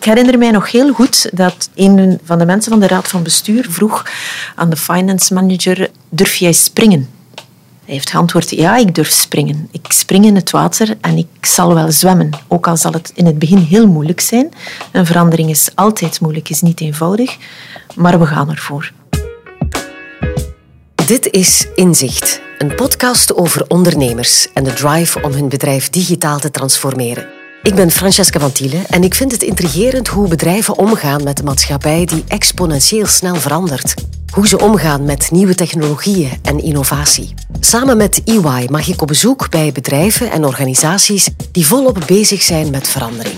Ik herinner mij nog heel goed dat een van de mensen van de raad van bestuur vroeg aan de finance manager, durf jij springen? Hij heeft geantwoord, ja, ik durf springen. Ik spring in het water en ik zal wel zwemmen. Ook al zal het in het begin heel moeilijk zijn. Een verandering is altijd moeilijk, is niet eenvoudig. Maar we gaan ervoor. Dit is Inzicht, een podcast over ondernemers en de drive om hun bedrijf digitaal te transformeren. Ik ben Francesca van Thielen en ik vind het intrigerend hoe bedrijven omgaan met de maatschappij die exponentieel snel verandert. Hoe ze omgaan met nieuwe technologieën en innovatie. Samen met EY mag ik op bezoek bij bedrijven en organisaties die volop bezig zijn met verandering.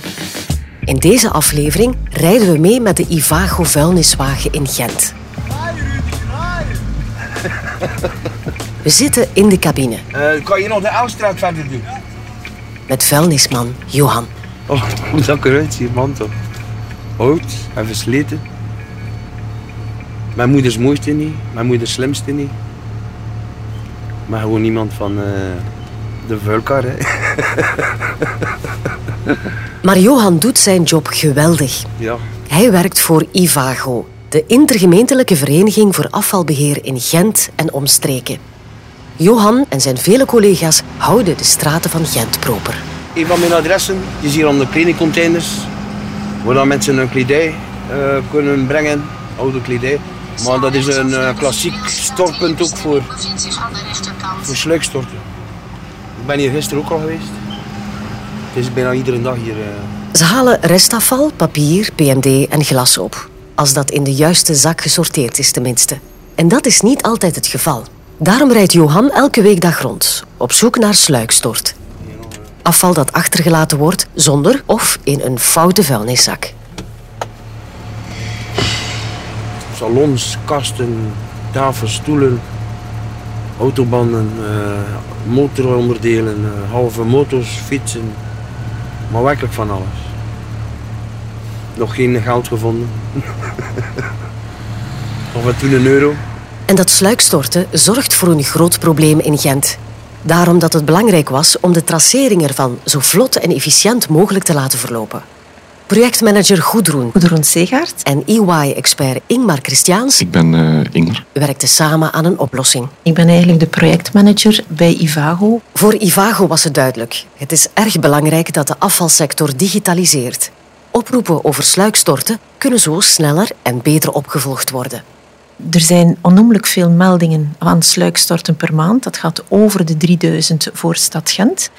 In deze aflevering rijden we mee met de Ivago vuilniswagen in Gent. We zitten in de cabine. Uh, kan je nog de Oudstraat verder doen? Met vuilnisman Johan. Oh, hoe dat ik eruit zie, man toch. Oud en versleten. Mijn moeders mooiste niet, mijn moeders slimste niet. Maar gewoon iemand van uh, de vuilkar. Hè. maar Johan doet zijn job geweldig. Ja. Hij werkt voor Ivago, de intergemeentelijke vereniging voor afvalbeheer in Gent en omstreken. Johan en zijn vele collega's houden de straten van Gent proper. Een van mijn adressen is hier aan de kledingcontainers, waar dan mensen hun kledij uh, kunnen brengen, oude kledij. Maar dat is een uh, klassiek stortpunt ook voor, voor sluikstorten. Ik ben hier gisteren ook al geweest. Het is bijna iedere dag hier. Uh... Ze halen restafval, papier, PMD en glas op. Als dat in de juiste zak gesorteerd is tenminste. En dat is niet altijd het geval. Daarom rijdt Johan elke weekdag rond, op zoek naar sluikstort. Afval dat achtergelaten wordt zonder of in een foute vuilniszak. Salons, kasten, tafels, stoelen, autobanden, uh, motoronderdelen, uh, halve motors, fietsen. Maar werkelijk van alles. Nog geen geld gevonden. of wat toen een euro. En dat sluikstorten zorgt voor een groot probleem in Gent. Daarom dat het belangrijk was om de tracering ervan zo vlot en efficiënt mogelijk te laten verlopen. Projectmanager Goedroen, Goedroen Segaert en EY-expert Ingmar Christiaans Ik ben uh, Ingmar. werkten samen aan een oplossing. Ik ben eigenlijk de projectmanager bij Ivago. Voor Ivago was het duidelijk. Het is erg belangrijk dat de afvalsector digitaliseert. Oproepen over sluikstorten kunnen zo sneller en beter opgevolgd worden. Er zijn onnoemelijk veel meldingen aan sluikstorten per maand. Dat gaat over de 3000 voor Stad Gent.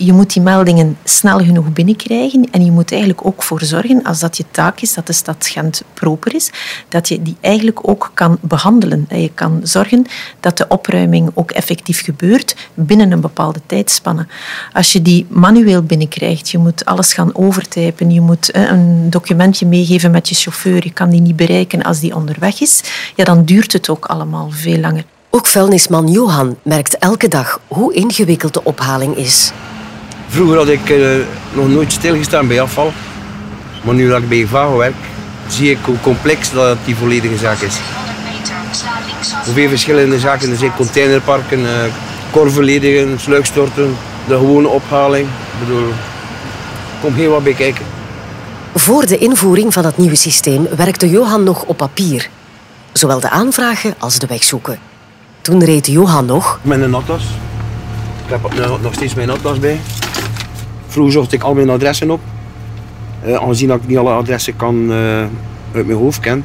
Je moet die meldingen snel genoeg binnenkrijgen en je moet eigenlijk ook voor zorgen, als dat je taak is, dat de stad Gent proper is, dat je die eigenlijk ook kan behandelen. En je kan zorgen dat de opruiming ook effectief gebeurt binnen een bepaalde tijdspanne. Als je die manueel binnenkrijgt, je moet alles gaan overtypen, je moet een documentje meegeven met je chauffeur, je kan die niet bereiken als die onderweg is, ja, dan duurt het ook allemaal veel langer. Ook vuilnisman Johan merkt elke dag hoe ingewikkeld de ophaling is. Vroeger had ik uh, nog nooit stilgestaan bij afval. Maar nu dat ik bij Ivago werk, zie ik hoe complex dat die volledige zaak is. Hoeveel verschillende zaken er zijn. Containerparken, uh, korven sluikstorten, de gewone ophaling. Ik bedoel, kom heel wat bij kijken. Voor de invoering van het nieuwe systeem werkte Johan nog op papier. Zowel de aanvragen als de wegzoeken. Toen reed Johan nog... Met een atlas. Ik heb nog steeds mijn atlas bij. Vroeger zocht ik al mijn adressen op. Uh, aangezien ik niet alle adressen kan uh, uit mijn hoofd ken.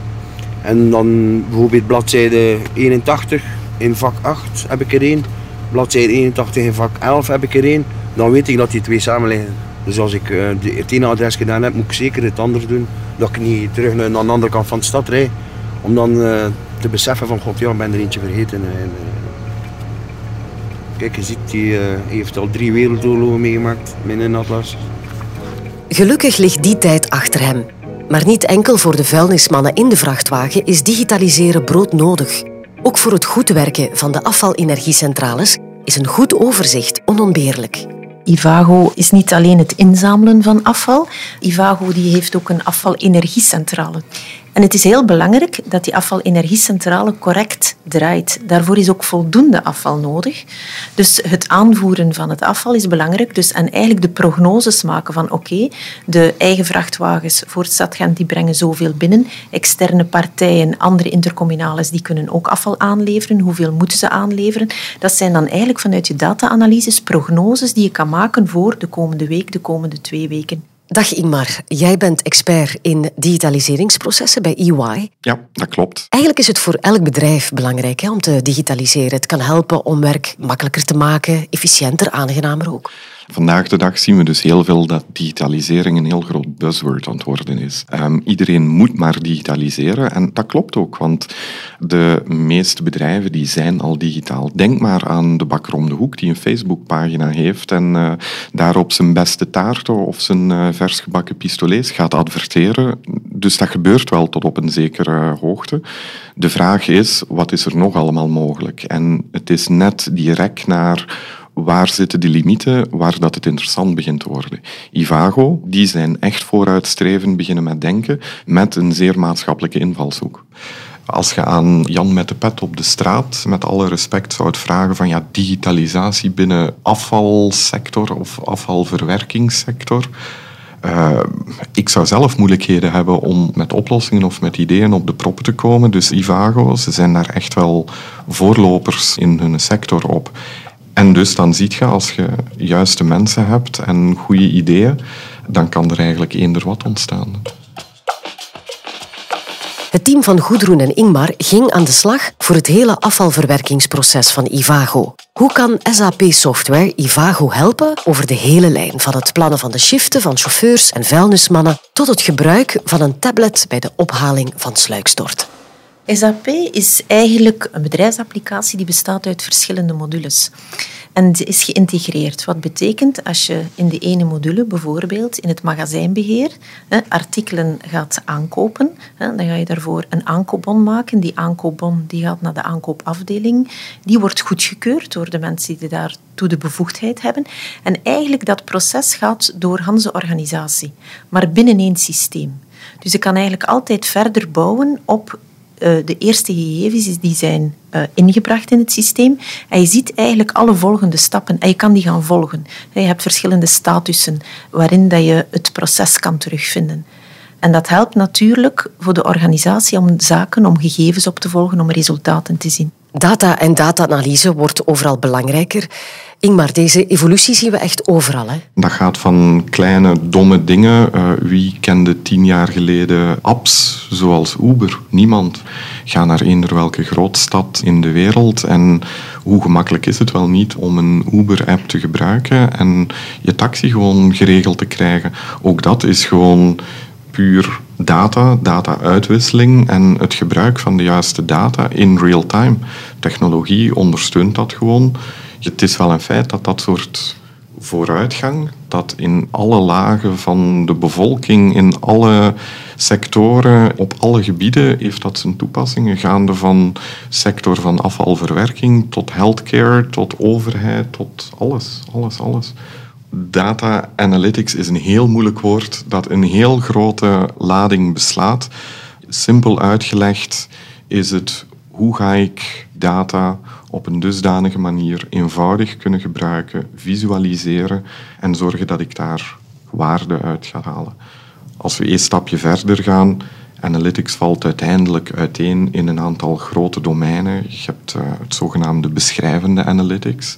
En dan bijvoorbeeld bladzijde 81 in vak 8 heb ik er één. Bladzijde 81 in vak 11 heb ik er één. Dan weet ik dat die twee samen liggen. Dus als ik uh, het ene adres gedaan heb, moet ik zeker het andere doen. Dat ik niet terug naar de andere kant van de stad rijd. Om dan te beseffen van, god ja, ik ben er eentje vergeten. En, Kijk, je ziet, die uh, heeft al drie wereldoorlogen meegemaakt met een atlas. Gelukkig ligt die tijd achter hem. Maar niet enkel voor de vuilnismannen in de vrachtwagen is digitaliseren broodnodig. Ook voor het goed werken van de afvalenergiecentrales is een goed overzicht onontbeerlijk. Ivago is niet alleen het inzamelen van afval. Ivago die heeft ook een afvalenergiecentrale. En het is heel belangrijk dat die afvalenergiecentrale correct draait. Daarvoor is ook voldoende afval nodig. Dus het aanvoeren van het afval is belangrijk. Dus, en eigenlijk de prognoses maken van oké, de eigen vrachtwagens voor Gent die brengen zoveel binnen. Externe partijen, andere intercommunales, die kunnen ook afval aanleveren. Hoeveel moeten ze aanleveren? Dat zijn dan eigenlijk vanuit je data-analyses prognoses die je kan maken voor de komende week, de komende twee weken. Dag Ingmar, jij bent expert in digitaliseringsprocessen bij EY. Ja, dat klopt. Eigenlijk is het voor elk bedrijf belangrijk hè, om te digitaliseren. Het kan helpen om werk makkelijker te maken, efficiënter, aangenamer ook. Vandaag de dag zien we dus heel veel dat digitalisering een heel groot buzzword aan het worden is. Um, iedereen moet maar digitaliseren en dat klopt ook, want de meeste bedrijven die zijn al digitaal. Denk maar aan de bakker om de hoek die een Facebookpagina heeft en uh, daarop zijn beste taarten of zijn uh, versgebakken pistolets gaat adverteren. Dus dat gebeurt wel tot op een zekere hoogte. De vraag is, wat is er nog allemaal mogelijk? En het is net direct naar waar zitten die limieten, waar dat het interessant begint te worden. Ivago, die zijn echt vooruitstrevend beginnen met denken, met een zeer maatschappelijke invalshoek. Als je aan Jan met de pet op de straat, met alle respect, zou vragen van ja, digitalisatie binnen afvalsector of afvalverwerkingssector, uh, ik zou zelf moeilijkheden hebben om met oplossingen of met ideeën op de proppen te komen. Dus Ivago, ze zijn daar echt wel voorlopers in hun sector op. En dus dan zie je, als je juiste mensen hebt en goede ideeën, dan kan er eigenlijk eender wat ontstaan. Het team van Goedroen en Ingmar ging aan de slag voor het hele afvalverwerkingsproces van Ivago. Hoe kan SAP-software Ivago helpen over de hele lijn, van het plannen van de shiften van chauffeurs en vuilnismannen tot het gebruik van een tablet bij de ophaling van sluikstort? SAP is eigenlijk een bedrijfsapplicatie die bestaat uit verschillende modules. En die is geïntegreerd. Wat betekent als je in de ene module, bijvoorbeeld in het magazijnbeheer, artikelen gaat aankopen, dan ga je daarvoor een aankoopbon maken. Die aankoopbon die gaat naar de aankoopafdeling. Die wordt goedgekeurd door de mensen die daartoe de bevoegdheid hebben. En eigenlijk dat proces gaat door Hanse organisatie, maar binnen één systeem. Dus je kan eigenlijk altijd verder bouwen op de eerste gegevens die zijn uh, ingebracht in het systeem. En je ziet eigenlijk alle volgende stappen en je kan die gaan volgen. Je hebt verschillende statussen waarin dat je het proces kan terugvinden. En dat helpt natuurlijk voor de organisatie om zaken, om gegevens op te volgen, om resultaten te zien. Data en data-analyse wordt overal belangrijker. Ingmar, deze evolutie zien we echt overal. Hè? Dat gaat van kleine, domme dingen. Uh, wie kende tien jaar geleden apps zoals Uber? Niemand. Ga naar eender welke grootstad in de wereld en hoe gemakkelijk is het wel niet om een Uber-app te gebruiken en je taxi gewoon geregeld te krijgen. Ook dat is gewoon puur data, data-uitwisseling en het gebruik van de juiste data in real time. Technologie ondersteunt dat gewoon. Het is wel een feit dat dat soort vooruitgang, dat in alle lagen van de bevolking, in alle sectoren, op alle gebieden, heeft dat zijn toepassingen, gaande van sector van afvalverwerking tot healthcare, tot overheid, tot alles, alles, alles. Data analytics is een heel moeilijk woord dat een heel grote lading beslaat. Simpel uitgelegd is het hoe ga ik data op een dusdanige manier eenvoudig kunnen gebruiken, visualiseren en zorgen dat ik daar waarde uit ga halen. Als we één stapje verder gaan, analytics valt uiteindelijk uiteen in een aantal grote domeinen. Je hebt uh, het zogenaamde beschrijvende analytics.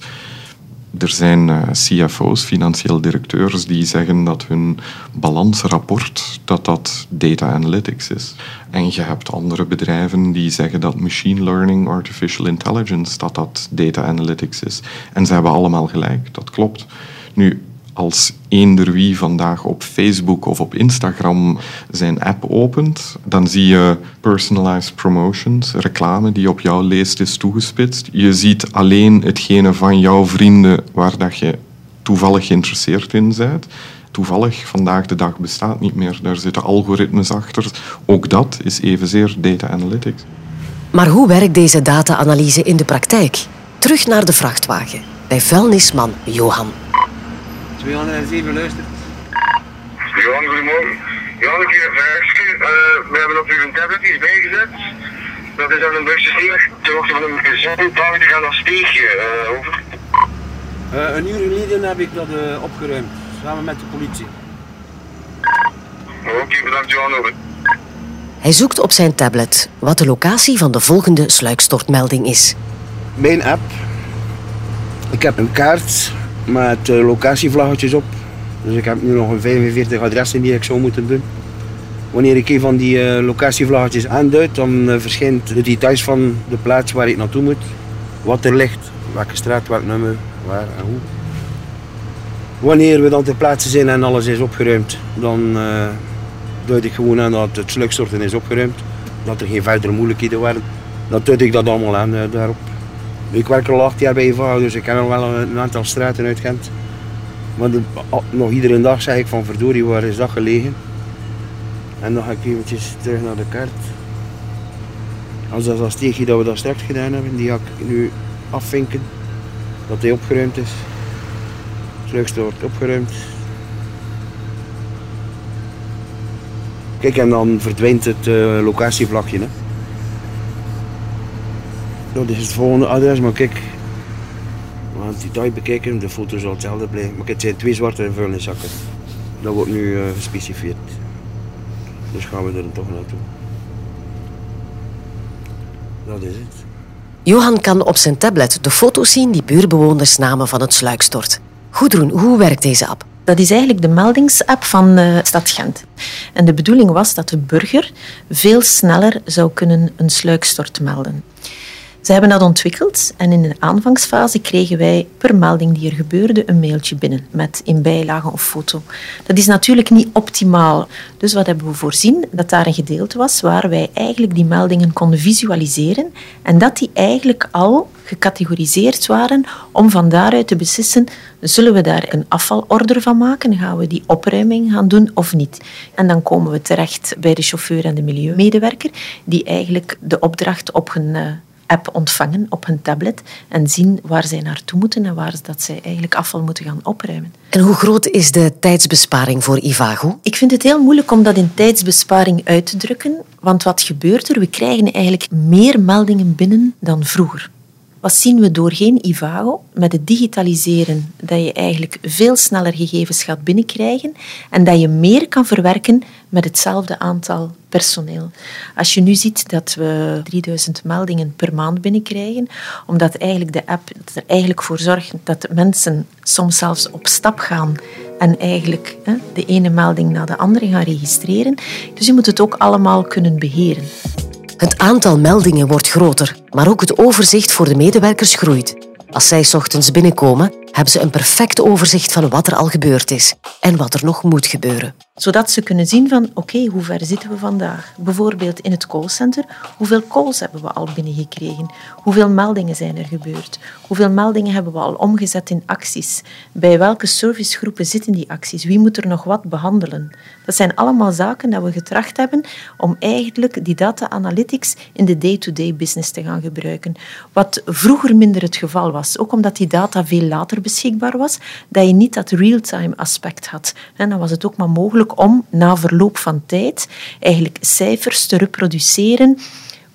Er zijn uh, CFO's, financieel directeurs, die zeggen dat hun balansrapport dat dat data analytics is. En je hebt andere bedrijven die zeggen dat machine learning, artificial intelligence, dat dat data analytics is. En ze hebben allemaal gelijk, dat klopt. Nu, als eender wie vandaag op Facebook of op Instagram zijn app opent, dan zie je personalized promotions, reclame die op jouw leest is toegespitst. Je ziet alleen hetgene van jouw vrienden waar dat je toevallig geïnteresseerd in bent. Toevallig, vandaag de dag bestaat niet meer. Daar zitten algoritmes achter. Ook dat is evenzeer data analytics. Maar hoe werkt deze data-analyse in de praktijk? Terug naar de vrachtwagen bij vuilnisman Johan. 207 luistert. Johan, goedemorgen. Ja, een keer een vraagje. Uh, we hebben op uw tablet iets bijgezet. Dat is aan een bussysteem ter hoogte van een gezin. Daar gaan naar Steegje. Uh, over. Uh, een uur geleden heb ik dat uh, opgeruimd, samen met de politie. Oké, okay, bedankt Johan, over. Hij zoekt op zijn tablet wat de locatie van de volgende sluikstortmelding is. Mijn app. Ik heb een kaart met uh, locatievlaggetjes op. Dus ik heb nu nog een 45 adressen die ik zou moeten doen. Wanneer ik een van die uh, locatievlaggetjes aanduid, dan uh, verschijnt de details van de plaats waar ik naartoe moet. Wat er ligt, welke straat, welk nummer, waar en hoe. Wanneer we dan ter plaatse zijn en alles is opgeruimd, dan uh, duid ik gewoon aan dat het slukstorten is opgeruimd. Dat er geen verdere moeilijkheden waren. Dan duid ik dat allemaal aan daarop. Ik werk al acht jaar bij Eva, dus ik ken al wel een aantal straten uit Gent. Maar nog iedere dag zeg ik van verdorie, waar is dat gelegen? En dan ga ik eventjes terug naar de kaart. Als dat als steegje dat we dat straks gedaan hebben, die ga ik nu afvinken. Dat hij opgeruimd is. Slugste wordt opgeruimd. Kijk, en dan verdwijnt het uh, locatievlakje. Hè. Dat is het volgende adres, maar kijk. We gaan het detail bekijken, de foto zal hetzelfde blijven. Maar het zijn twee zwarte vuilniszakken. Dat wordt nu uh, gespecifieerd. Dus gaan we er toch naartoe. Dat is het. Johan kan op zijn tablet de foto's zien die buurbewoners namen van het sluikstort. Goedroen, hoe werkt deze app? Dat is eigenlijk de meldingsapp van de stad Gent. En de bedoeling was dat de burger veel sneller zou kunnen een sluikstort melden. Ze hebben dat ontwikkeld en in de aanvangsfase kregen wij per melding die er gebeurde een mailtje binnen met in bijlage of foto. Dat is natuurlijk niet optimaal. Dus wat hebben we voorzien? Dat daar een gedeelte was waar wij eigenlijk die meldingen konden visualiseren en dat die eigenlijk al gecategoriseerd waren om van daaruit te beslissen zullen we daar een afvalorder van maken, gaan we die opruiming gaan doen of niet. En dan komen we terecht bij de chauffeur en de milieumedewerker die eigenlijk de opdracht op hun app ontvangen op hun tablet en zien waar zij naartoe moeten en waar dat zij eigenlijk afval moeten gaan opruimen. En hoe groot is de tijdsbesparing voor Ivago? Ik vind het heel moeilijk om dat in tijdsbesparing uit te drukken, want wat gebeurt er? We krijgen eigenlijk meer meldingen binnen dan vroeger. Wat zien we doorheen Ivago? Met het digitaliseren dat je eigenlijk veel sneller gegevens gaat binnenkrijgen en dat je meer kan verwerken met hetzelfde aantal personeel. Als je nu ziet dat we 3000 meldingen per maand binnenkrijgen, omdat eigenlijk de app er eigenlijk voor zorgt dat mensen soms zelfs op stap gaan en eigenlijk hè, de ene melding na de andere gaan registreren. Dus je moet het ook allemaal kunnen beheren. Het aantal meldingen wordt groter, maar ook het overzicht voor de medewerkers groeit. Als zij ochtends binnenkomen, hebben ze een perfect overzicht van wat er al gebeurd is en wat er nog moet gebeuren. Zodat ze kunnen zien van oké, hoe ver zitten we vandaag? Bijvoorbeeld in het callcenter, hoeveel calls hebben we al binnengekregen? Hoeveel meldingen zijn er gebeurd? Hoeveel meldingen hebben we al omgezet in acties? Bij welke servicegroepen zitten die acties? Wie moet er nog wat behandelen? Dat zijn allemaal zaken dat we getracht hebben om eigenlijk die data analytics in de day-to-day -day business te gaan gebruiken. Wat vroeger minder het geval was, ook omdat die data veel later beschikbaar was, dat je niet dat real-time aspect had. En dan was het ook maar mogelijk om na verloop van tijd eigenlijk cijfers te reproduceren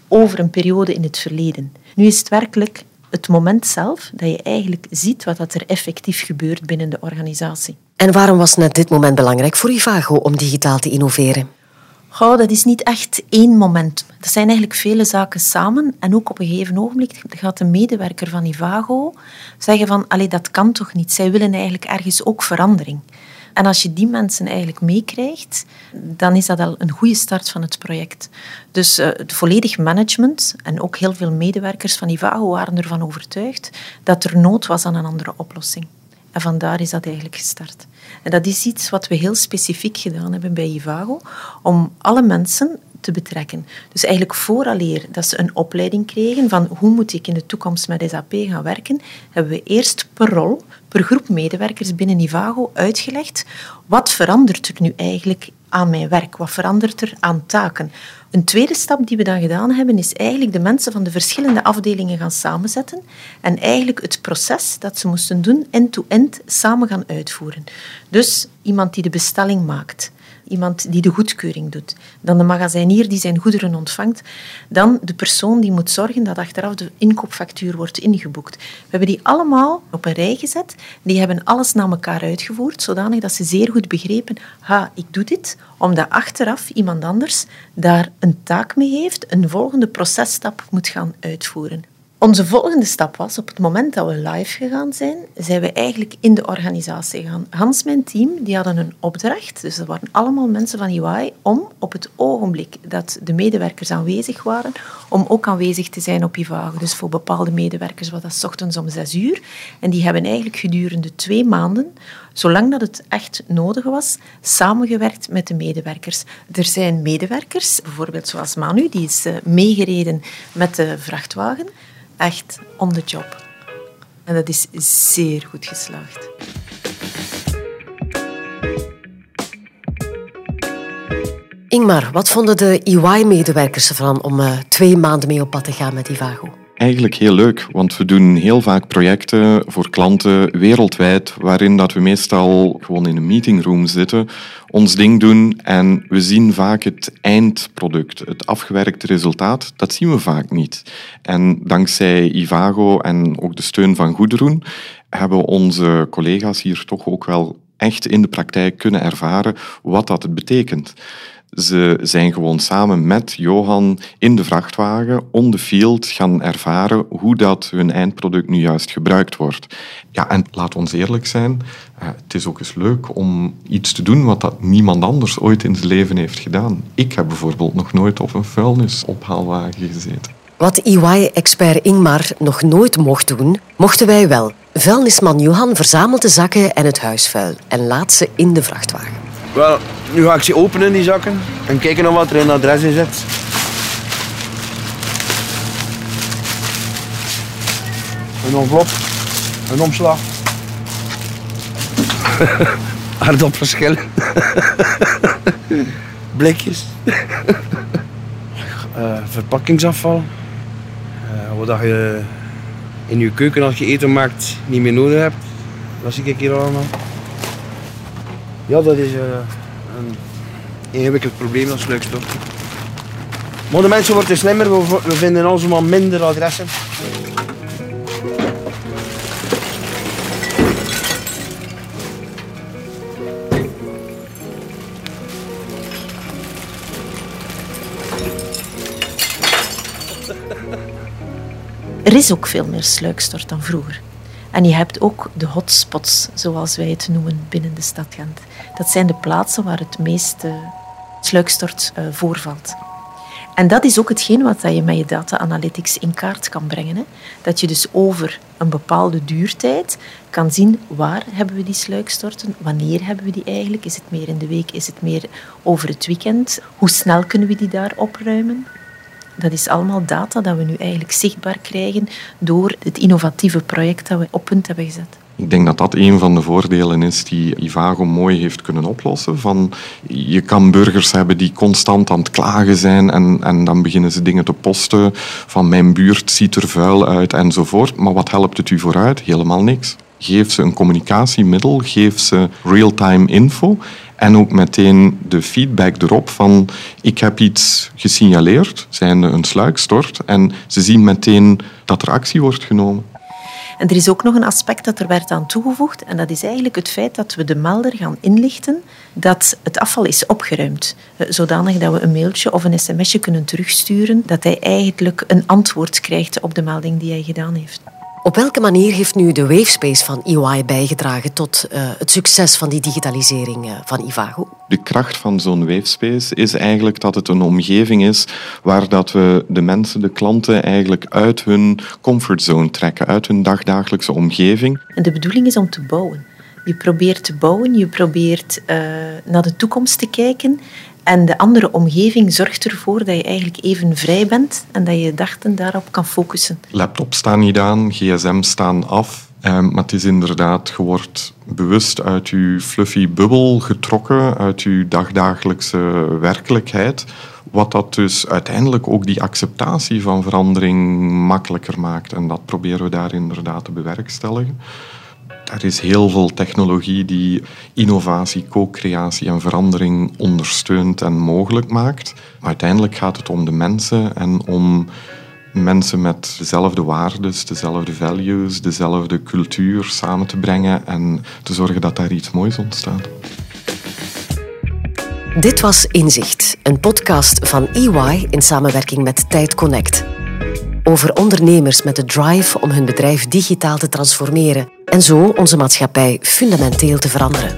over een periode in het verleden. Nu is het werkelijk het moment zelf dat je eigenlijk ziet wat er effectief gebeurt binnen de organisatie. En waarom was net dit moment belangrijk voor Ivago om digitaal te innoveren? Goh, dat is niet echt één moment. Dat zijn eigenlijk vele zaken samen. En ook op een gegeven ogenblik gaat een medewerker van Ivago zeggen van, allee, dat kan toch niet? Zij willen eigenlijk ergens ook verandering. En als je die mensen eigenlijk meekrijgt, dan is dat al een goede start van het project. Dus uh, het volledig management en ook heel veel medewerkers van Ivago waren ervan overtuigd dat er nood was aan een andere oplossing. En vandaar is dat eigenlijk gestart. En dat is iets wat we heel specifiek gedaan hebben bij Ivago, om alle mensen te betrekken. Dus eigenlijk vooraleer dat ze een opleiding kregen van hoe moet ik in de toekomst met SAP gaan werken, hebben we eerst per rol, per groep medewerkers binnen Ivago uitgelegd wat verandert er nu eigenlijk aan mijn werk, wat verandert er aan taken. Een tweede stap die we dan gedaan hebben, is eigenlijk de mensen van de verschillende afdelingen gaan samenzetten en eigenlijk het proces dat ze moesten doen end-to-end samen gaan uitvoeren. Dus iemand die de bestelling maakt, iemand die de goedkeuring doet, dan de magazijnier die zijn goederen ontvangt, dan de persoon die moet zorgen dat achteraf de inkoopfactuur wordt ingeboekt. We hebben die allemaal op een rij gezet. Die hebben alles naar elkaar uitgevoerd, zodanig dat ze zeer goed begrepen, ha, ik doe dit, omdat achteraf iemand anders daar een taak mee heeft, een volgende processtap moet gaan uitvoeren. Onze volgende stap was, op het moment dat we live gegaan zijn, zijn we eigenlijk in de organisatie gegaan. Hans, mijn team, die hadden een opdracht, dus dat waren allemaal mensen van UI, om op het ogenblik dat de medewerkers aanwezig waren, om ook aanwezig te zijn op IVAGO. Dus voor bepaalde medewerkers was dat ochtends om zes uur. En die hebben eigenlijk gedurende twee maanden, zolang dat het echt nodig was, samengewerkt met de medewerkers. Er zijn medewerkers, bijvoorbeeld zoals Manu, die is eh, meegereden met de vrachtwagen echt on the job. En dat is zeer goed geslaagd. Ingmar, wat vonden de EY-medewerkers ervan om uh, twee maanden mee op pad te gaan met Ivago? Eigenlijk heel leuk, want we doen heel vaak projecten voor klanten wereldwijd, waarin dat we meestal gewoon in een meetingroom zitten, ons ding doen en we zien vaak het eindproduct, het afgewerkte resultaat. Dat zien we vaak niet. En dankzij Ivago en ook de steun van Goederoen hebben onze collega's hier toch ook wel echt in de praktijk kunnen ervaren wat dat betekent. Ze zijn gewoon samen met Johan in de vrachtwagen, on the field, gaan ervaren hoe dat hun eindproduct nu juist gebruikt wordt. Ja, en laat ons eerlijk zijn, eh, het is ook eens leuk om iets te doen wat dat niemand anders ooit in zijn leven heeft gedaan. Ik heb bijvoorbeeld nog nooit op een vuilnisophaalwagen gezeten. Wat EY-expert Ingmar nog nooit mocht doen, mochten wij wel. Vuilnisman Johan verzamelt de zakken en het huisvuil en laat ze in de vrachtwagen. Wel, nu ga ik ze openen, die zakken. En kijken naar wat er in het adres in zit. Een envelop. Een omslag. Aardappelschillen. Blikjes. uh, verpakkingsafval. Uh, wat je in je keuken als je eten maakt niet meer nodig hebt. Dat zie ik hier allemaal. Ja, dat is uh, een ingewikkeld probleem als sluikstof. Maar de mensen worden slimmer, we, we vinden alsmaar minder adressen. Er is ook veel meer sluikstort dan vroeger. En je hebt ook de hotspots, zoals wij het noemen binnen de stad Gent. Dat zijn de plaatsen waar het meeste sluikstort uh, voorvalt. En dat is ook hetgeen wat je met je data analytics in kaart kan brengen. Hè? Dat je dus over een bepaalde duurtijd kan zien waar hebben we die sluikstorten, wanneer hebben we die eigenlijk, is het meer in de week, is het meer over het weekend, hoe snel kunnen we die daar opruimen. Dat is allemaal data dat we nu eigenlijk zichtbaar krijgen door het innovatieve project dat we op punt hebben gezet. Ik denk dat dat een van de voordelen is die Ivago mooi heeft kunnen oplossen. Van, je kan burgers hebben die constant aan het klagen zijn en, en dan beginnen ze dingen te posten van mijn buurt ziet er vuil uit enzovoort. Maar wat helpt het u vooruit? Helemaal niks. Geef ze een communicatiemiddel, geef ze real-time info en ook meteen de feedback erop van ik heb iets gesignaleerd, zijnde een sluikstort, en ze zien meteen dat er actie wordt genomen. En er is ook nog een aspect dat er werd aan toegevoegd en dat is eigenlijk het feit dat we de melder gaan inlichten dat het afval is opgeruimd. Eh, zodanig dat we een mailtje of een sms'je kunnen terugsturen dat hij eigenlijk een antwoord krijgt op de melding die hij gedaan heeft. Op welke manier heeft nu de Wavespace van EY bijgedragen tot uh, het succes van die digitalisering uh, van Ivago? De kracht van zo'n Wavespace is eigenlijk dat het een omgeving is waar dat we de mensen, de klanten eigenlijk uit hun comfortzone trekken, uit hun dagdagelijkse omgeving. En de bedoeling is om te bouwen. Je probeert te bouwen, je probeert uh, naar de toekomst te kijken en de andere omgeving zorgt ervoor dat je eigenlijk even vrij bent en dat je dachten daarop kan focussen. Laptop staan niet aan, gsm staan af. Ehm, maar het is inderdaad, je wordt bewust uit je fluffy bubbel getrokken, uit je dagdagelijkse werkelijkheid. Wat dat dus uiteindelijk ook die acceptatie van verandering makkelijker maakt. En dat proberen we daar inderdaad te bewerkstelligen Er is heel veel technologie die innovatie, co-creatie en verandering ondersteunt en mogelijk maakt. Maar uiteindelijk gaat het om de mensen en om mensen met dezelfde waarden, dezelfde values, dezelfde cultuur samen te brengen en te zorgen dat daar iets moois ontstaat. Dit was Inzicht, een podcast van EY in samenwerking met Tijd Connect. Over ondernemers met de drive om hun bedrijf digitaal te transformeren en zo onze maatschappij fundamenteel te veranderen.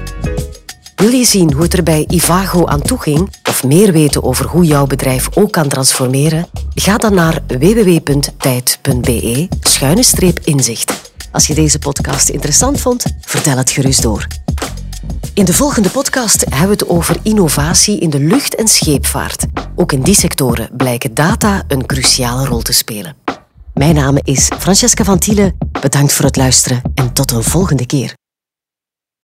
Wil je zien hoe het er bij Ivago aan toe ging of meer weten over hoe jouw bedrijf ook kan transformeren? Ga dan naar www.tijd.be-inzicht. Als je deze podcast interessant vond, vertel het gerust door. In de volgende podcast hebben we het over innovatie in de lucht- en scheepvaart. Ook in die sectoren blijken data een cruciale rol te spelen. Mijn naam is Francesca van Tiele. Bedankt voor het luisteren en tot een volgende keer.